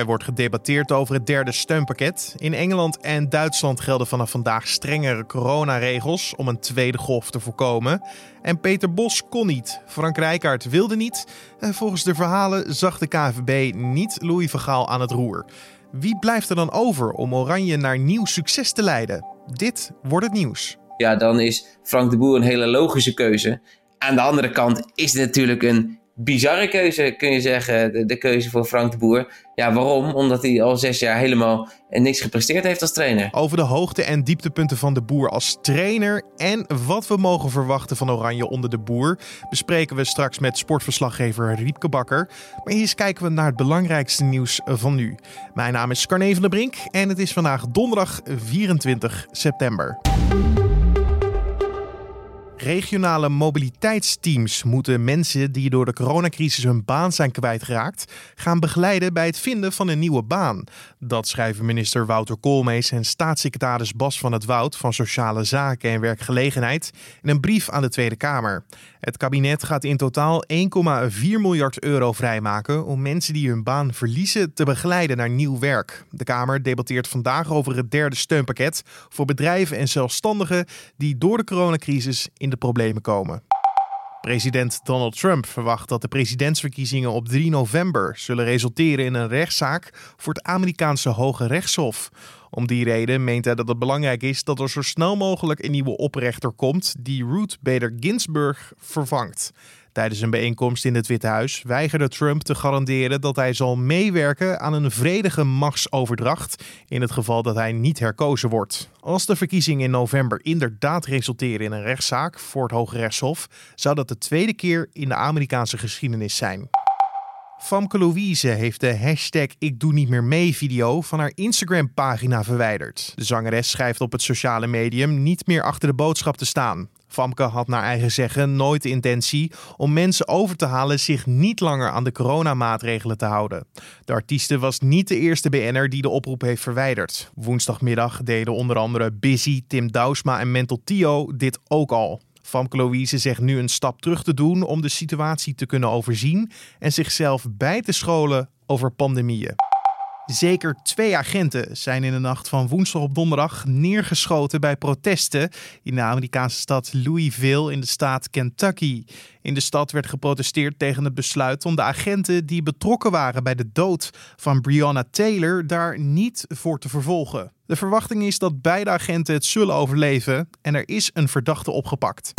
Er wordt gedebatteerd over het derde steunpakket. In Engeland en Duitsland gelden vanaf vandaag strengere coronaregels om een tweede golf te voorkomen. En Peter Bos kon niet. Frank Rijkaard wilde niet. En volgens de verhalen zag de KVB niet Louis van Gaal aan het roer. Wie blijft er dan over om Oranje naar nieuw succes te leiden? Dit wordt het nieuws. Ja, dan is Frank de Boer een hele logische keuze. Aan de andere kant is het natuurlijk een bizarre keuze, kun je zeggen. De, keuze voor Frank de Boer. Ja, waarom? Omdat hij al zes jaar helemaal niks gepresteerd heeft als trainer. Over de hoogte- en dieptepunten van de Boer als trainer en wat we mogen verwachten van Oranje onder de Boer bespreken we straks met sportverslaggever Riepke Bakker. Maar eerst kijken we naar het belangrijkste nieuws van nu. Mijn naam is Carne van der Brink en het is vandaag donderdag 24 september. Regionale mobiliteitsteams moeten mensen die door de coronacrisis hun baan zijn kwijtgeraakt, gaan begeleiden bij het vinden van een nieuwe baan. Dat schrijven minister Wouter Koolmees en staatssecretaris Bas van het Woud van Sociale Zaken en Werkgelegenheid in een brief aan de Tweede Kamer. Het kabinet gaat in totaal 1,4 miljard euro vrijmaken om mensen die hun baan verliezen te begeleiden naar nieuw werk. De Kamer debatteert vandaag over het derde steunpakket voor bedrijven en zelfstandigen die door de coronacrisis in de problemen komen. President Donald Trump verwacht dat de presidentsverkiezingen op 3 november zullen resulteren in een rechtszaak voor het Amerikaanse Hoge Rechtshof. Om die reden meent hij dat het belangrijk is dat er zo snel mogelijk een nieuwe oprechter komt die Ruth Bader Ginsburg vervangt. Tijdens een bijeenkomst in het Witte Huis weigerde Trump te garanderen dat hij zal meewerken aan een vredige machtsoverdracht in het geval dat hij niet herkozen wordt. Als de verkiezingen in november inderdaad resulteren in een rechtszaak voor het Hoge Rechtshof, zou dat de tweede keer in de Amerikaanse geschiedenis zijn. Famke Louise heeft de hashtag Ik Doe Niet Meer Mee video van haar Instagram pagina verwijderd. De zangeres schrijft op het sociale medium niet meer achter de boodschap te staan. Famke had naar eigen zeggen nooit de intentie om mensen over te halen zich niet langer aan de coronamaatregelen te houden. De artieste was niet de eerste BN'er die de oproep heeft verwijderd. Woensdagmiddag deden onder andere Busy, Tim Douwsma en Mental Tio dit ook al. Famke Louise zegt nu een stap terug te doen om de situatie te kunnen overzien en zichzelf bij te scholen over pandemieën. Zeker twee agenten zijn in de nacht van woensdag op donderdag neergeschoten bij protesten in de Amerikaanse stad Louisville in de staat Kentucky. In de stad werd geprotesteerd tegen het besluit om de agenten die betrokken waren bij de dood van Breonna Taylor daar niet voor te vervolgen. De verwachting is dat beide agenten het zullen overleven en er is een verdachte opgepakt.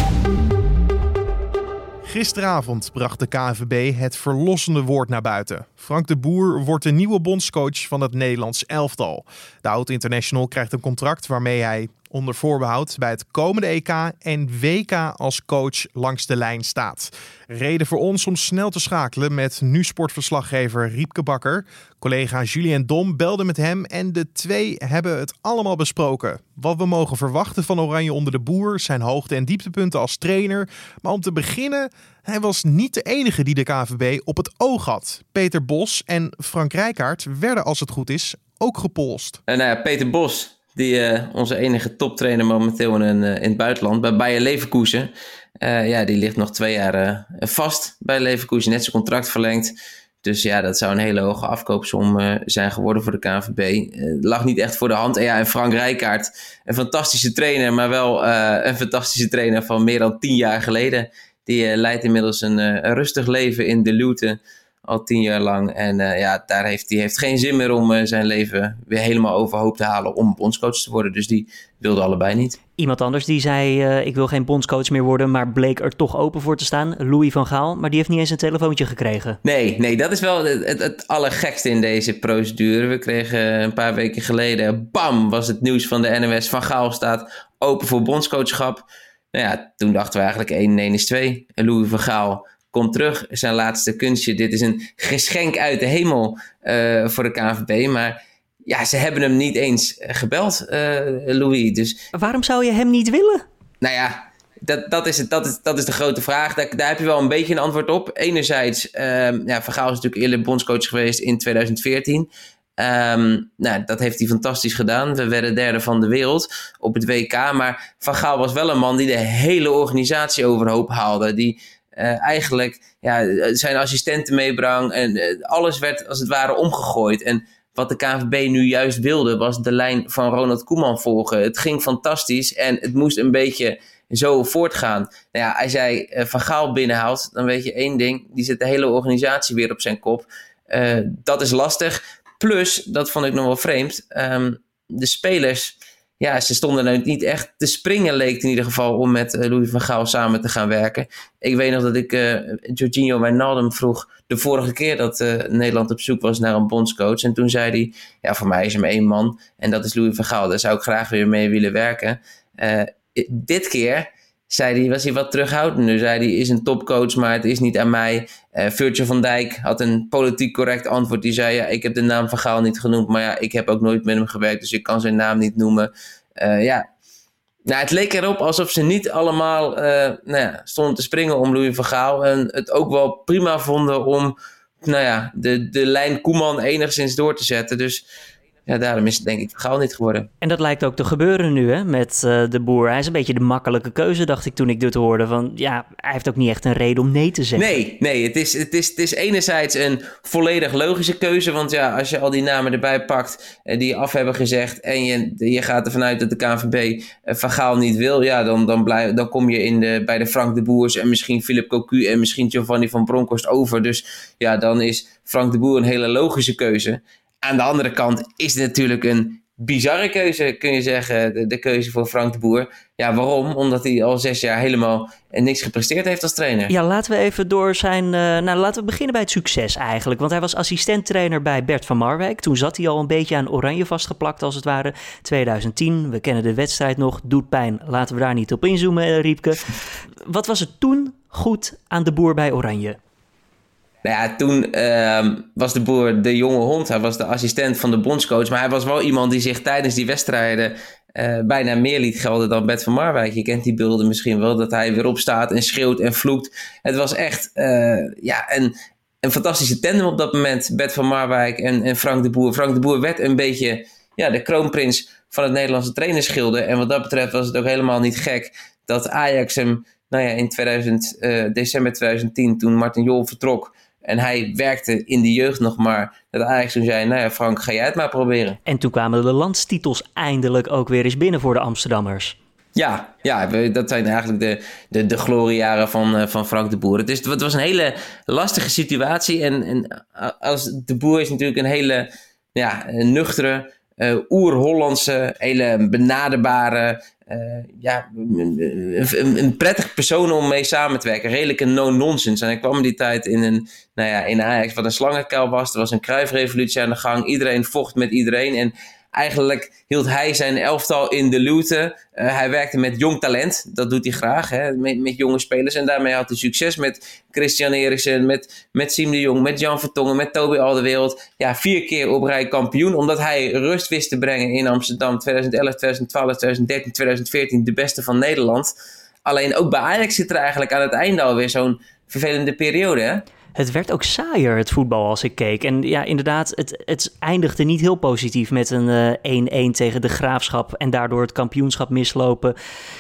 Gisteravond bracht de KNVB het verlossende woord naar buiten. Frank de Boer wordt de nieuwe bondscoach van het Nederlands elftal. De oud-international krijgt een contract waarmee hij onder voorbehoud bij het komende EK en WK als coach langs de lijn staat. Reden voor ons om snel te schakelen met nu sportverslaggever Riepke Bakker. Collega Julien Dom belde met hem en de twee hebben het allemaal besproken. Wat we mogen verwachten van Oranje onder de boer, zijn hoogte- en dieptepunten als trainer. Maar om te beginnen, hij was niet de enige die de KVB op het oog had. Peter Bos en Frank Rijkaard werden als het goed is ook gepolst. En nou ja, Peter Bos die, uh, onze enige toptrainer momenteel in, uh, in het buitenland, bij Bayer Leverkusen. Ja, die ligt nog twee jaar vast bij Leverkusen, net zijn contract verlengd. Dus ja, dat zou een hele hoge afkoopsom zijn geworden voor de KNVB. Lag niet echt voor de hand. En ja, en Frank Rijkaard, een fantastische trainer, maar wel een fantastische trainer van meer dan tien jaar geleden. Die leidt inmiddels een, een rustig leven in de Luton al tien jaar lang. En uh, ja, daar heeft hij heeft geen zin meer om uh, zijn leven weer helemaal overhoop te halen om bondscoach te worden. Dus die wilde allebei niet. Iemand anders die zei, uh, ik wil geen bondscoach meer worden, maar bleek er toch open voor te staan. Louis van Gaal, maar die heeft niet eens een telefoontje gekregen. Nee, nee, dat is wel het, het, het allergekste in deze procedure. We kregen een paar weken geleden, bam, was het nieuws van de NOS. Van Gaal staat open voor bondscoachschap. Nou ja, toen dachten we eigenlijk 1 1 is 2. En Louis van Gaal komt terug, zijn laatste kunstje. Dit is een geschenk uit de hemel uh, voor de KNVB. Maar ja, ze hebben hem niet eens gebeld, uh, Louis. Dus... Waarom zou je hem niet willen? Nou ja, dat, dat, is, het, dat, is, dat is de grote vraag. Daar, daar heb je wel een beetje een antwoord op. Enerzijds, uh, ja, Van Gaal is natuurlijk eerder bondscoach geweest in 2014. Ehm, nou, dat heeft hij fantastisch gedaan. We werden derde van de wereld op het WK. Maar Van Gaal was wel een man die de hele organisatie overhoop haalde. Die eigenlijk ja, zijn assistenten meebrang. En alles werd als het ware omgegooid. En wat de KNVB nu juist wilde, was de lijn van Ronald Koeman volgen. Het ging fantastisch en het moest een beetje zo voortgaan. Nou ja, als jij uh, Van Gaal binnenhaalt, dan weet je één ding. Die zet de hele organisatie weer op zijn kop. Dat is lastig. Plus, dat vond ik nog wel vreemd. Um, de spelers, ja, ze stonden nou niet echt te springen, leek in ieder geval, om met uh, Louis van Gaal samen te gaan werken. Ik weet nog dat ik uh, Jorginho Wijnaldum vroeg de vorige keer dat Nederland op zoek was naar een bondscoach. En toen zei hij, ja, voor mij is er maar één man en dat is Louis van Gaal. Daar zou ik graag weer mee willen werken dit keer zei hij, was hij wat terughoudender. Zei hij, is een topcoach, maar het is niet aan mij. Uh, Virgil van Dijk had een politiek correct antwoord. Die zei, ja, ik heb de naam van Gaal niet genoemd. Maar ja, ik heb ook nooit met hem gewerkt, dus ik kan zijn naam niet noemen. Uh, ja, nou, het leek erop alsof ze niet allemaal uh, nou ja, stonden te springen om Louis van Gaal. En het ook wel prima vonden om nou ja, de, de lijn Koeman enigszins door te zetten. Dus ja, daarom is het denk ik Gaal niet geworden. En dat lijkt ook te gebeuren nu hè, met uh, de boer. Hij is een beetje de makkelijke keuze, dacht ik toen ik dit hoorde. Van, ja, hij heeft ook niet echt een reden om nee te zeggen. Nee, nee het, is, het, is, het is enerzijds een volledig logische keuze. Want ja, als je al die namen erbij pakt uh, die af hebben gezegd... en je, je gaat ervan uit dat de KNVB uh, Van Gaal niet wil... ja, dan, dan, blijf, dan kom je in de, bij de Frank de Boers en misschien Philip Cocu... en misschien Giovanni van Bronckhorst over. Dus ja, dan is Frank de Boer een hele logische keuze. Aan de andere kant is het natuurlijk een bizarre keuze, kun je zeggen, de, de, keuze voor Frank de Boer. Ja, waarom? Omdat hij al zes jaar helemaal niks gepresteerd heeft als trainer. Ja, laten we even door zijn... Uh, nou, laten we beginnen bij het succes eigenlijk. Want hij was assistenttrainer bij Bert van Marwijk. Toen zat hij al een beetje aan oranje vastgeplakt, als het ware. 2010, we kennen de wedstrijd nog. Doet pijn, laten we daar niet op inzoomen, eh, Riepke. Wat was er toen goed aan de Boer bij Oranje? Nou ja, toen uh, was de boer de jonge hond. Hij was de assistent van de bondscoach. Maar hij was wel iemand die zich tijdens die wedstrijden uh, bijna meer liet gelden dan Bert van Marwijk. Je kent die beelden misschien wel, dat hij weer opstaat en schreeuwt en vloekt. Het was echt uh, ja, een, een fantastische tandem op dat moment. Bert van Marwijk en, en Frank de Boer. Frank de Boer werd een beetje ja, de kroonprins van het Nederlandse trainerschilde. En wat dat betreft was het ook helemaal niet gek dat Ajax hem nou ja, in 2000, uh, december 2010, toen Martin Jol vertrok en hij werkte in de jeugd nog maar. Dat Ajax toen zei, nou ja Frank, ga jij het maar proberen. En toen kwamen de landstitels eindelijk ook weer eens binnen voor de Amsterdammers. Ja, ja dat zijn eigenlijk de, de, de gloriejaren van, uh, van Frank de Boer. Het, is, het was een hele lastige situatie. En, en als de Boer is natuurlijk een hele ja, nuchtere, uh, oer-Hollandse, hele benaderbare, uh, ja, een, een, prettig persoon om mee samen te werken. Redelijk een no-nonsense. En ik kwam die tijd in een, nou ja, in Ajax wat een slangenkuil was. Er was een kruifrevolutie aan de gang. Iedereen vocht met iedereen. En Eigenlijk hield hij zijn elftal in de looten. Uh, hij werkte met jong talent. Dat doet hij graag. Hè? Met, met jonge spelers. En daarmee had hij succes met Christian Eriksen. Met, met Siem de Jong. Met Jan Vertongen. Met Toby Alderwereld. Ja, vier keer op rij kampioen. Omdat hij rust wist te brengen in Amsterdam. 2011, 2012, 2013, 2014. De beste van Nederland. Alleen ook bij Ajax zit er eigenlijk aan het einde alweer zo'n vervelende periode. Hè? Het werd ook saaier, het voetbal, als ik keek. En ja, inderdaad, het, het eindigde niet heel positief met een 1-1 uh, eh, tegen de Graafschap. En daardoor het kampioenschap mislopen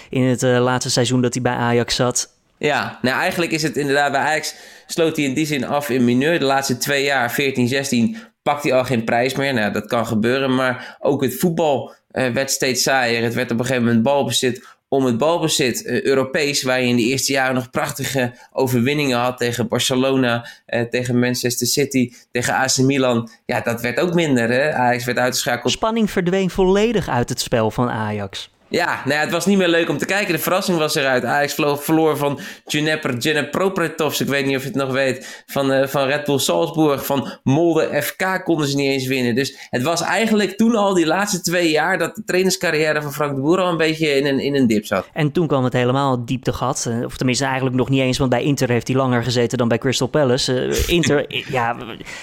in het uh, laatste seizoen dat hij bij Ajax zat. Ja, nou eigenlijk is het inderdaad bij Ajax sloot hij in die zin af in mineur. De laatste twee jaar, 14, 16, pakt hij al geen prijs meer. Nou, dat kan gebeuren, maar ook het voetbal uh, werd steeds saaier. Het werd op een gegeven moment balbezit om het balbezit uh, Europees, waar je in de eerste jaren nog prachtige overwinningen had tegen Barcelona, uh, tegen Manchester City, tegen AC Milan. Ja, dat werd ook minder. Hè? Ajax werd uitgeschakeld. Spanning verdween volledig uit het spel van Ajax. Ja, nou ja, het was niet meer leuk om te kijken. De verrassing was eruit. Ajax verloor van Djeneper Propretovs. Ik weet niet of je het nog weet. Van, uh, van Red Bull Salzburg. Van Molde FK konden ze niet eens winnen. Dus het was eigenlijk toen al die laatste twee jaar... dat de trainerscarrière van Frank de Boer al een beetje in een, in een dip zat. En toen kwam het helemaal dieptegat. Eh, of tenminste eigenlijk nog niet eens. Want bij Inter heeft hij langer gezeten dan bij Crystal Palace. Uh, Inter, ja,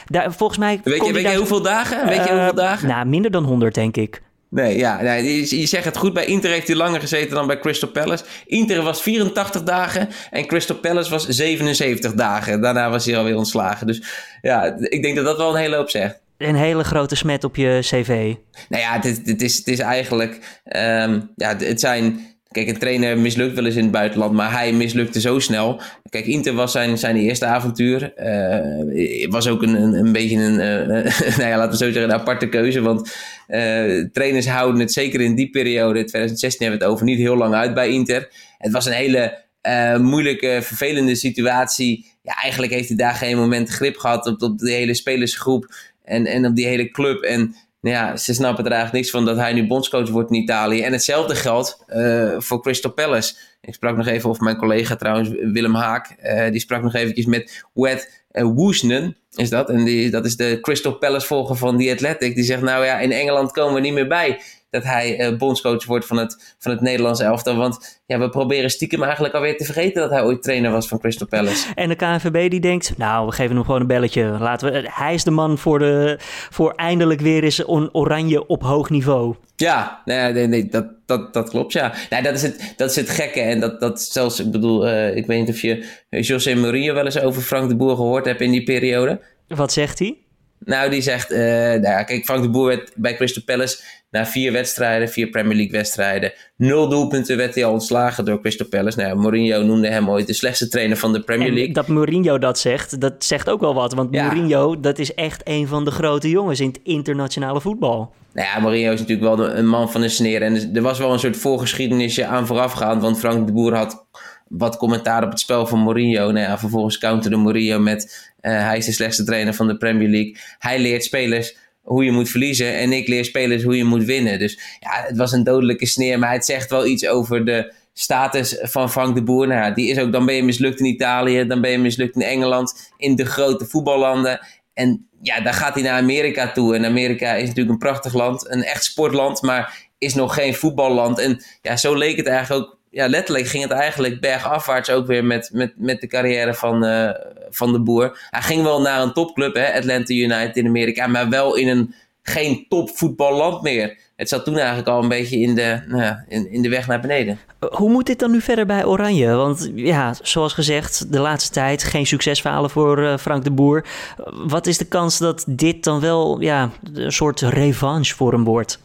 daar, volgens mij... Weet je, weet je hoeveel dagen? Weet je hoeveel dagen? Nou, minder dan 100 denk ik. Nee, ja, nee, je, je, zegt het goed. Bij Inter heeft hij langer gezeten dan bij Crystal Palace. Inter was 84 dagen en Crystal Palace was 77 dagen. Daarna was hij alweer ontslagen. Dus ja, ik denk dat dat wel een hele hoop zegt. Een hele grote smet op je cv. Nou ja, het, het, is, het is eigenlijk... Um, ja, het zijn Kijk, een trainer mislukt wel eens in het buitenland, maar hij mislukte zo snel. Kijk, Inter was zijn, zijn eerste avontuur. Uh, was ook een, een, een beetje een, uh, nou ja, laten we zo zeggen, een aparte keuze. Want uh, trainers houden het zeker in die periode, 2016 hebben we het over, niet heel lang uit bij Inter. Het was een hele moeilijke, vervelende situatie. Ja, eigenlijk heeft hij daar geen moment grip gehad op, op de hele spelersgroep en, en op die hele club. En nou ja, ze snappen er eigenlijk niks van dat hij nu bondscoach wordt in Italië. En hetzelfde geldt uh, voor Crystal Palace. Ik sprak nog even over mijn collega trouwens, Willem Haak. Uh, die sprak nog eventjes met Wet uh, Woesnen, is dat. En die, dat is de Crystal Palace volger van The Athletic. Die zegt, nou ja, in Engeland komen we niet meer bij dat hij uh, bondscoach wordt van het, van het Nederlandse elftal. Want ja, we proberen stiekem eigenlijk alweer te vergeten dat hij ooit trainer was van Crystal Palace. En de KNVB die denkt, nou, we geven hem gewoon een belletje. Laten we, hij is de man voor, de, voor eindelijk weer eens een oranje op hoog niveau. Ja, nee, nee, nee dat, dat, dat klopt, ja. Nee, dat, is het, dat is het gekke. En dat, dat zelfs, ik bedoel, uh, ik weet niet of je José Mourinho wel eens over Frank de Boer gehoord hebt in die periode. Wat zegt hij? Nou, die zegt, uh, nou ja, kijk, Frank de Boer werd bij Crystal Palace na vier wedstrijden, vier Premier League wedstrijden, nul doelpunten werd hij al ontslagen door Crystal Palace. Nou, Mourinho noemde hem ooit de slechtste trainer van de Premier League. En dat Mourinho dat zegt, dat zegt ook wel wat. Want Mourinho, dat is echt een van de grote jongens in het internationale voetbal. Nou ja, Mourinho is natuurlijk wel een man van de sneer. En er was wel een soort voorgeschiedenisje aan voorafgaand. Want Frank de Boer had wat commentaar op het spel van Mourinho. Nou ja, vervolgens counterde Mourinho met... Uh, hij is de slechtste trainer van de Premier League. Hij leert spelers hoe je moet verliezen. En ik leer spelers hoe je moet winnen. Dus ja, het was een dodelijke sneer. Maar het zegt wel iets over de status van Frank de Boer. Nou, die is ook, dan ben je mislukt in Italië. Dan ben je mislukt in Engeland. In de grote voetballanden. En ja, dan gaat hij naar Amerika toe. En Amerika is natuurlijk een prachtig land. Een echt sportland. Maar is nog geen voetballand. En ja, zo leek het eigenlijk ook ja, letterlijk ging het eigenlijk bergafwaarts ook weer met, met, met de carrière van, uh, van de boer. Hij ging wel naar een topclub, hè, Atlanta United in Amerika, maar wel in een geen topvoetballand meer. Het zat toen eigenlijk al een beetje in de, nou, in, in de weg naar beneden. Hoe moet dit dan nu verder bij Oranje? Want ja, zoals gezegd, de laatste tijd geen succesverhalen voor uh, Frank de Boer. Wat is de kans dat dit dan wel ja, een soort revanche voor hem wordt?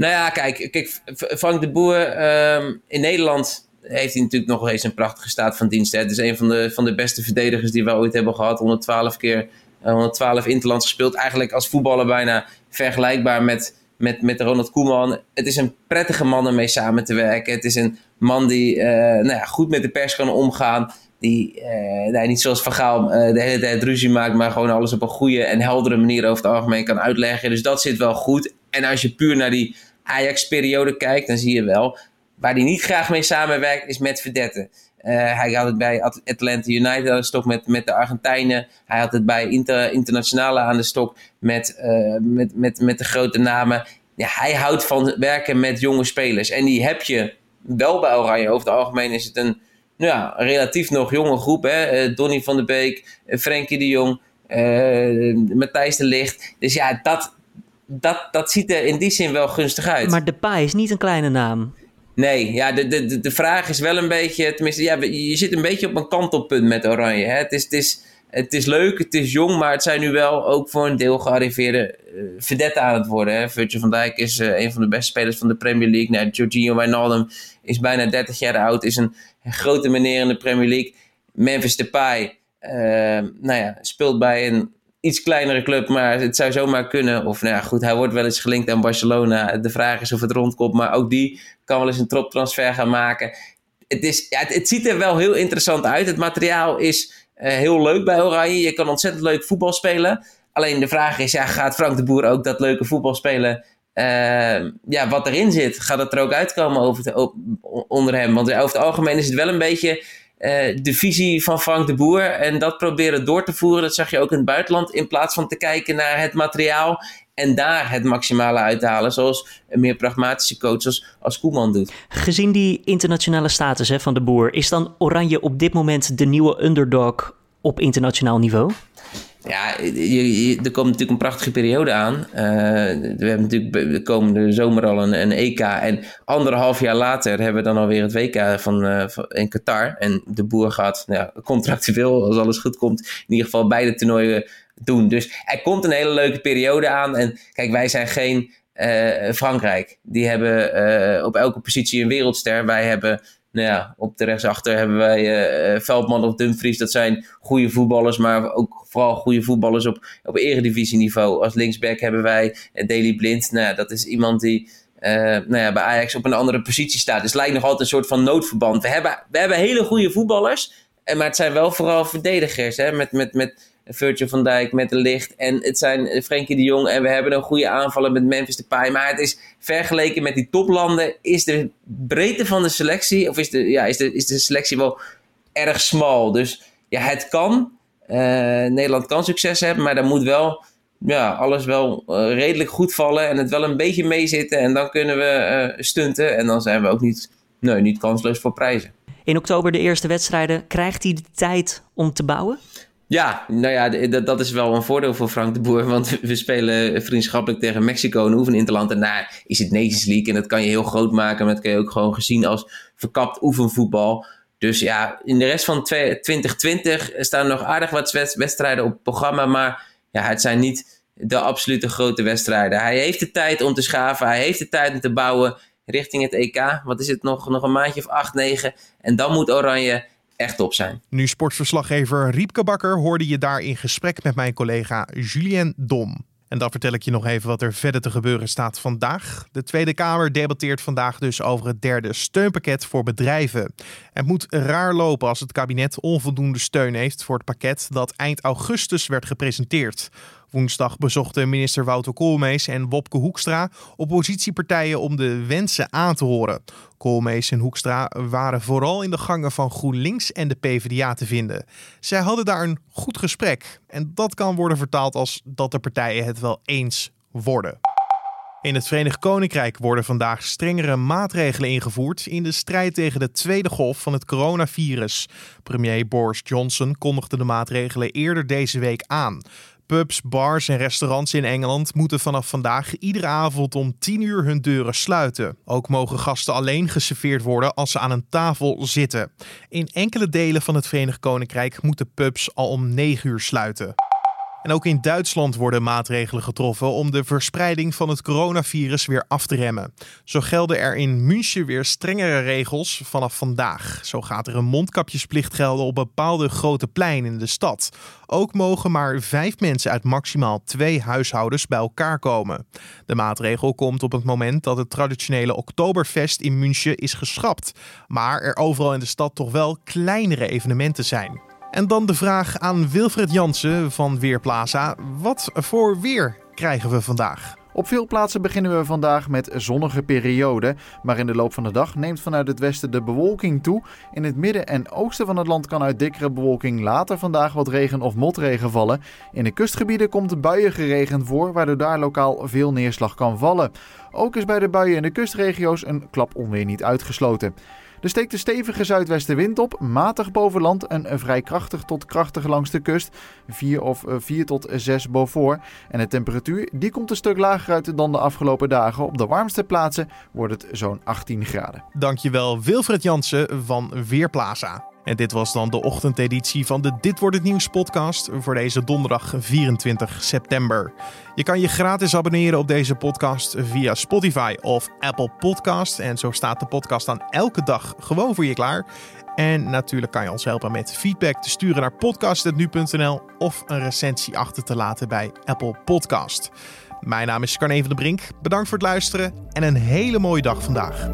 Nou ja, kijk, kijk Frank de Boer um, in Nederland heeft hij natuurlijk nog eens een prachtige staat van dienst. Het is een van de, van de beste verdedigers die we ooit hebben gehad. 112 keer, uh, 112 interlands gespeeld. Eigenlijk als voetballer bijna vergelijkbaar met, met, met Ronald Koeman. Het is een prettige man om mee samen te werken. Het is een man die uh, nou ja, goed met de pers kan omgaan. Die uh, nee, niet zoals Van Gaal de hele tijd ruzie maakt, maar gewoon alles op een goede en heldere manier over het algemeen kan uitleggen. Dus dat zit wel goed. En als je puur naar die Ajax-periode kijkt, dan zie je wel. Waar hij niet graag mee samenwerkt, is met Verdette. Uh, hij had het bij Atlanta United aan de stok met, met de Argentijnen. Hij had het bij Inter, Internationale aan de stok met, uh, met, met, met de grote namen. Ja, hij houdt van werken met jonge spelers. En die heb je wel bij Oranje. Over het algemeen is het een ja, relatief nog jonge groep. Hè? Uh, Donny van der Beek, Frenkie de Jong, Matthijs de Ligt. Dus ja, dat, dat, dat ziet er in die zin wel gunstig uit. Maar Depay is niet een kleine naam. Nee, ja, de, de, de vraag is wel een beetje, tenminste, ja, je zit een beetje op een kantelpunt met Oranje. Hè? Het, is, het, is, het is leuk, het is jong, maar het zijn nu wel ook voor een deel gearriveerde uh, vedetten aan het worden. Hè? Virgil van Dijk is uh, een van de beste spelers van de Premier League. Nou, Jorginho Wijnaldum is bijna 30 jaar oud, is een, een grote meneer in de Premier League. Memphis Depay, uh, nou ja, speelt bij een iets kleinere club, maar het zou zomaar kunnen. Of nou ja, goed, hij wordt wel eens gelinkt aan Barcelona. De vraag is of het rondkomt, maar ook die kan wel eens een troptransfer gaan maken. Het, is, ja, het, ziet er wel heel interessant uit. Het materiaal is uh, heel leuk bij Oranje. Je kan ontzettend leuk voetbal spelen. Alleen de vraag is, ja, gaat Frank de Boer ook dat leuke voetbal spelen? Uh, ja, wat erin zit, gaat het er ook uitkomen over de, onder hem? Want over het algemeen is het wel een beetje uh, de visie van Frank de Boer en dat proberen door te voeren. Dat zag je ook in het buitenland. In plaats van te kijken naar het materiaal en daar het maximale uithalen. Zoals een meer pragmatische coach als, als Koeman doet. Gezien die internationale status hè, van de Boer, is dan Oranje op dit moment de nieuwe underdog op internationaal niveau? Ja, er komt natuurlijk een prachtige periode aan. Uh, we hebben natuurlijk de komende zomer al een, een, EK. En anderhalf jaar later hebben we dan alweer het WK van, uh, in Qatar. En de boer gaat nou contractueel, als alles goed komt, in ieder geval beide toernooien doen. Dus er komt een hele leuke periode aan. En kijk, wij zijn geen Frankrijk. Die hebben op elke positie een wereldster. Wij hebben nou ja, op de rechtsachter hebben wij uh, Veldman of Dumfries. Dat zijn goede voetballers, maar ook vooral goede voetballers op, op eredivisieniveau. Als linksback hebben wij uh, Blind. Nou dat is iemand die nou ja, bij Ajax op een andere positie staat. Dus het lijkt nog altijd een soort van noodverband. We hebben, we hebben hele goede voetballers, maar het zijn wel vooral verdedigers. Hè, met, met, met Virgil van Dijk met de licht. En het zijn Frenkie de Jong. En we hebben een goede aanvallen met Memphis Depay. Maar het is vergeleken met die toplanden... is de breedte van de selectie... of is de, ja, is de, is de selectie wel erg smal. Dus ja, het kan. Uh, Nederland kan succes hebben. Maar dan moet wel ja, alles wel uh, redelijk goed vallen. En het wel een beetje meezitten. En dan kunnen we uh, stunten. En dan zijn we ook niet, nee, niet kansloos voor prijzen. In oktober de eerste wedstrijden. Krijgt hij de tijd om te bouwen? Ja, nou ja, dat, is wel een voordeel voor Frank de Boer. Want we spelen vriendschappelijk tegen Mexico en hoeven interland. En daar is het Nations League. En dat kan je heel groot maken. Maar dat kan je ook gewoon gezien als verkapt oefenvoetbal. Dus ja, in de rest van 2020 staan nog aardig wat wedstrijden op het programma. Maar ja, het zijn niet de absolute grote wedstrijden. Hij heeft de tijd om te schaven. Hij heeft de tijd om te bouwen richting het EK. Wat is het nog? Nog een maandje of 8, 9. En dan moet Oranje echt op zijn. Nu sportverslaggever Riepke Bakker hoorde je daar in gesprek met mijn collega Julien Dom. En dan vertel ik je nog even wat er verder te gebeuren staat vandaag. De Tweede Kamer debatteert vandaag dus over het derde steunpakket voor bedrijven. Het moet raar lopen als het kabinet onvoldoende steun heeft voor het pakket dat eind augustus werd gepresenteerd. Woensdag bezochten minister Wouter Koolmees en Wopke Hoekstra oppositiepartijen om de wensen aan te horen. Koolmees en Hoekstra waren vooral in de gangen van GroenLinks en de PvdA te vinden. Zij hadden daar een goed gesprek en dat kan worden vertaald als dat de partijen het wel eens worden. In het Verenigd Koninkrijk worden vandaag strengere maatregelen ingevoerd in de strijd tegen de tweede golf van het coronavirus. Premier Boris Johnson kondigde de maatregelen eerder deze week aan. Pubs, bars en restaurants in Engeland moeten vanaf vandaag iedere avond om 10 uur hun deuren sluiten. Ook mogen gasten alleen geserveerd worden als ze aan een tafel zitten. In enkele delen van het Verenigd Koninkrijk moeten pubs al om 9 uur sluiten. En ook in Duitsland worden maatregelen getroffen om de verspreiding van het coronavirus weer af te remmen. Zo gelden er in München weer strengere regels vanaf vandaag. Zo gaat er een mondkapjesplicht gelden op bepaalde grote pleinen in de stad. Ook mogen maar vijf mensen uit maximaal twee huishoudens bij elkaar komen. De maatregel komt op het moment dat het traditionele Oktoberfest in München is geschrapt. Maar er overal in de stad toch wel kleinere evenementen zijn. En dan de vraag aan Wilfred Jansen van Weerplaza. Wat voor weer krijgen we vandaag? Op veel plaatsen beginnen we vandaag met zonnige perioden, maar in de loop van de dag neemt vanuit het westen de bewolking toe. In het midden en oosten van het land kan uit dikkere bewolking later vandaag wat regen of motregen vallen. In de kustgebieden komt buien geregend voor, waardoor daar lokaal veel neerslag kan vallen. Ook is bij de buien in de kustregio's een klap onweer niet uitgesloten. Er steekt een stevige zuidwestenwind op, matig boven land en vrij krachtig tot krachtig langs de kust, 4 of 4 eh, tot 6 boven. En de temperatuur die komt een stuk lager uit dan de afgelopen dagen. Op de warmste plaatsen wordt het zo'n 18 graden. Dankjewel Wilfred Jansen van Weerplaza. En dit was dan de ochtendeditie van de Dit wordt het nieuws podcast voor deze donderdag 24 september. Je kan je gratis abonneren op deze podcast via Spotify of Apple Podcast en zo staat de podcast dan elke dag gewoon voor je klaar. En natuurlijk kan je ons helpen met feedback te sturen naar podcast.nu.nl of een recensie achter te laten bij Apple Podcast. Mijn naam is Carne van de Brink. Bedankt voor het luisteren en een hele mooie dag vandaag.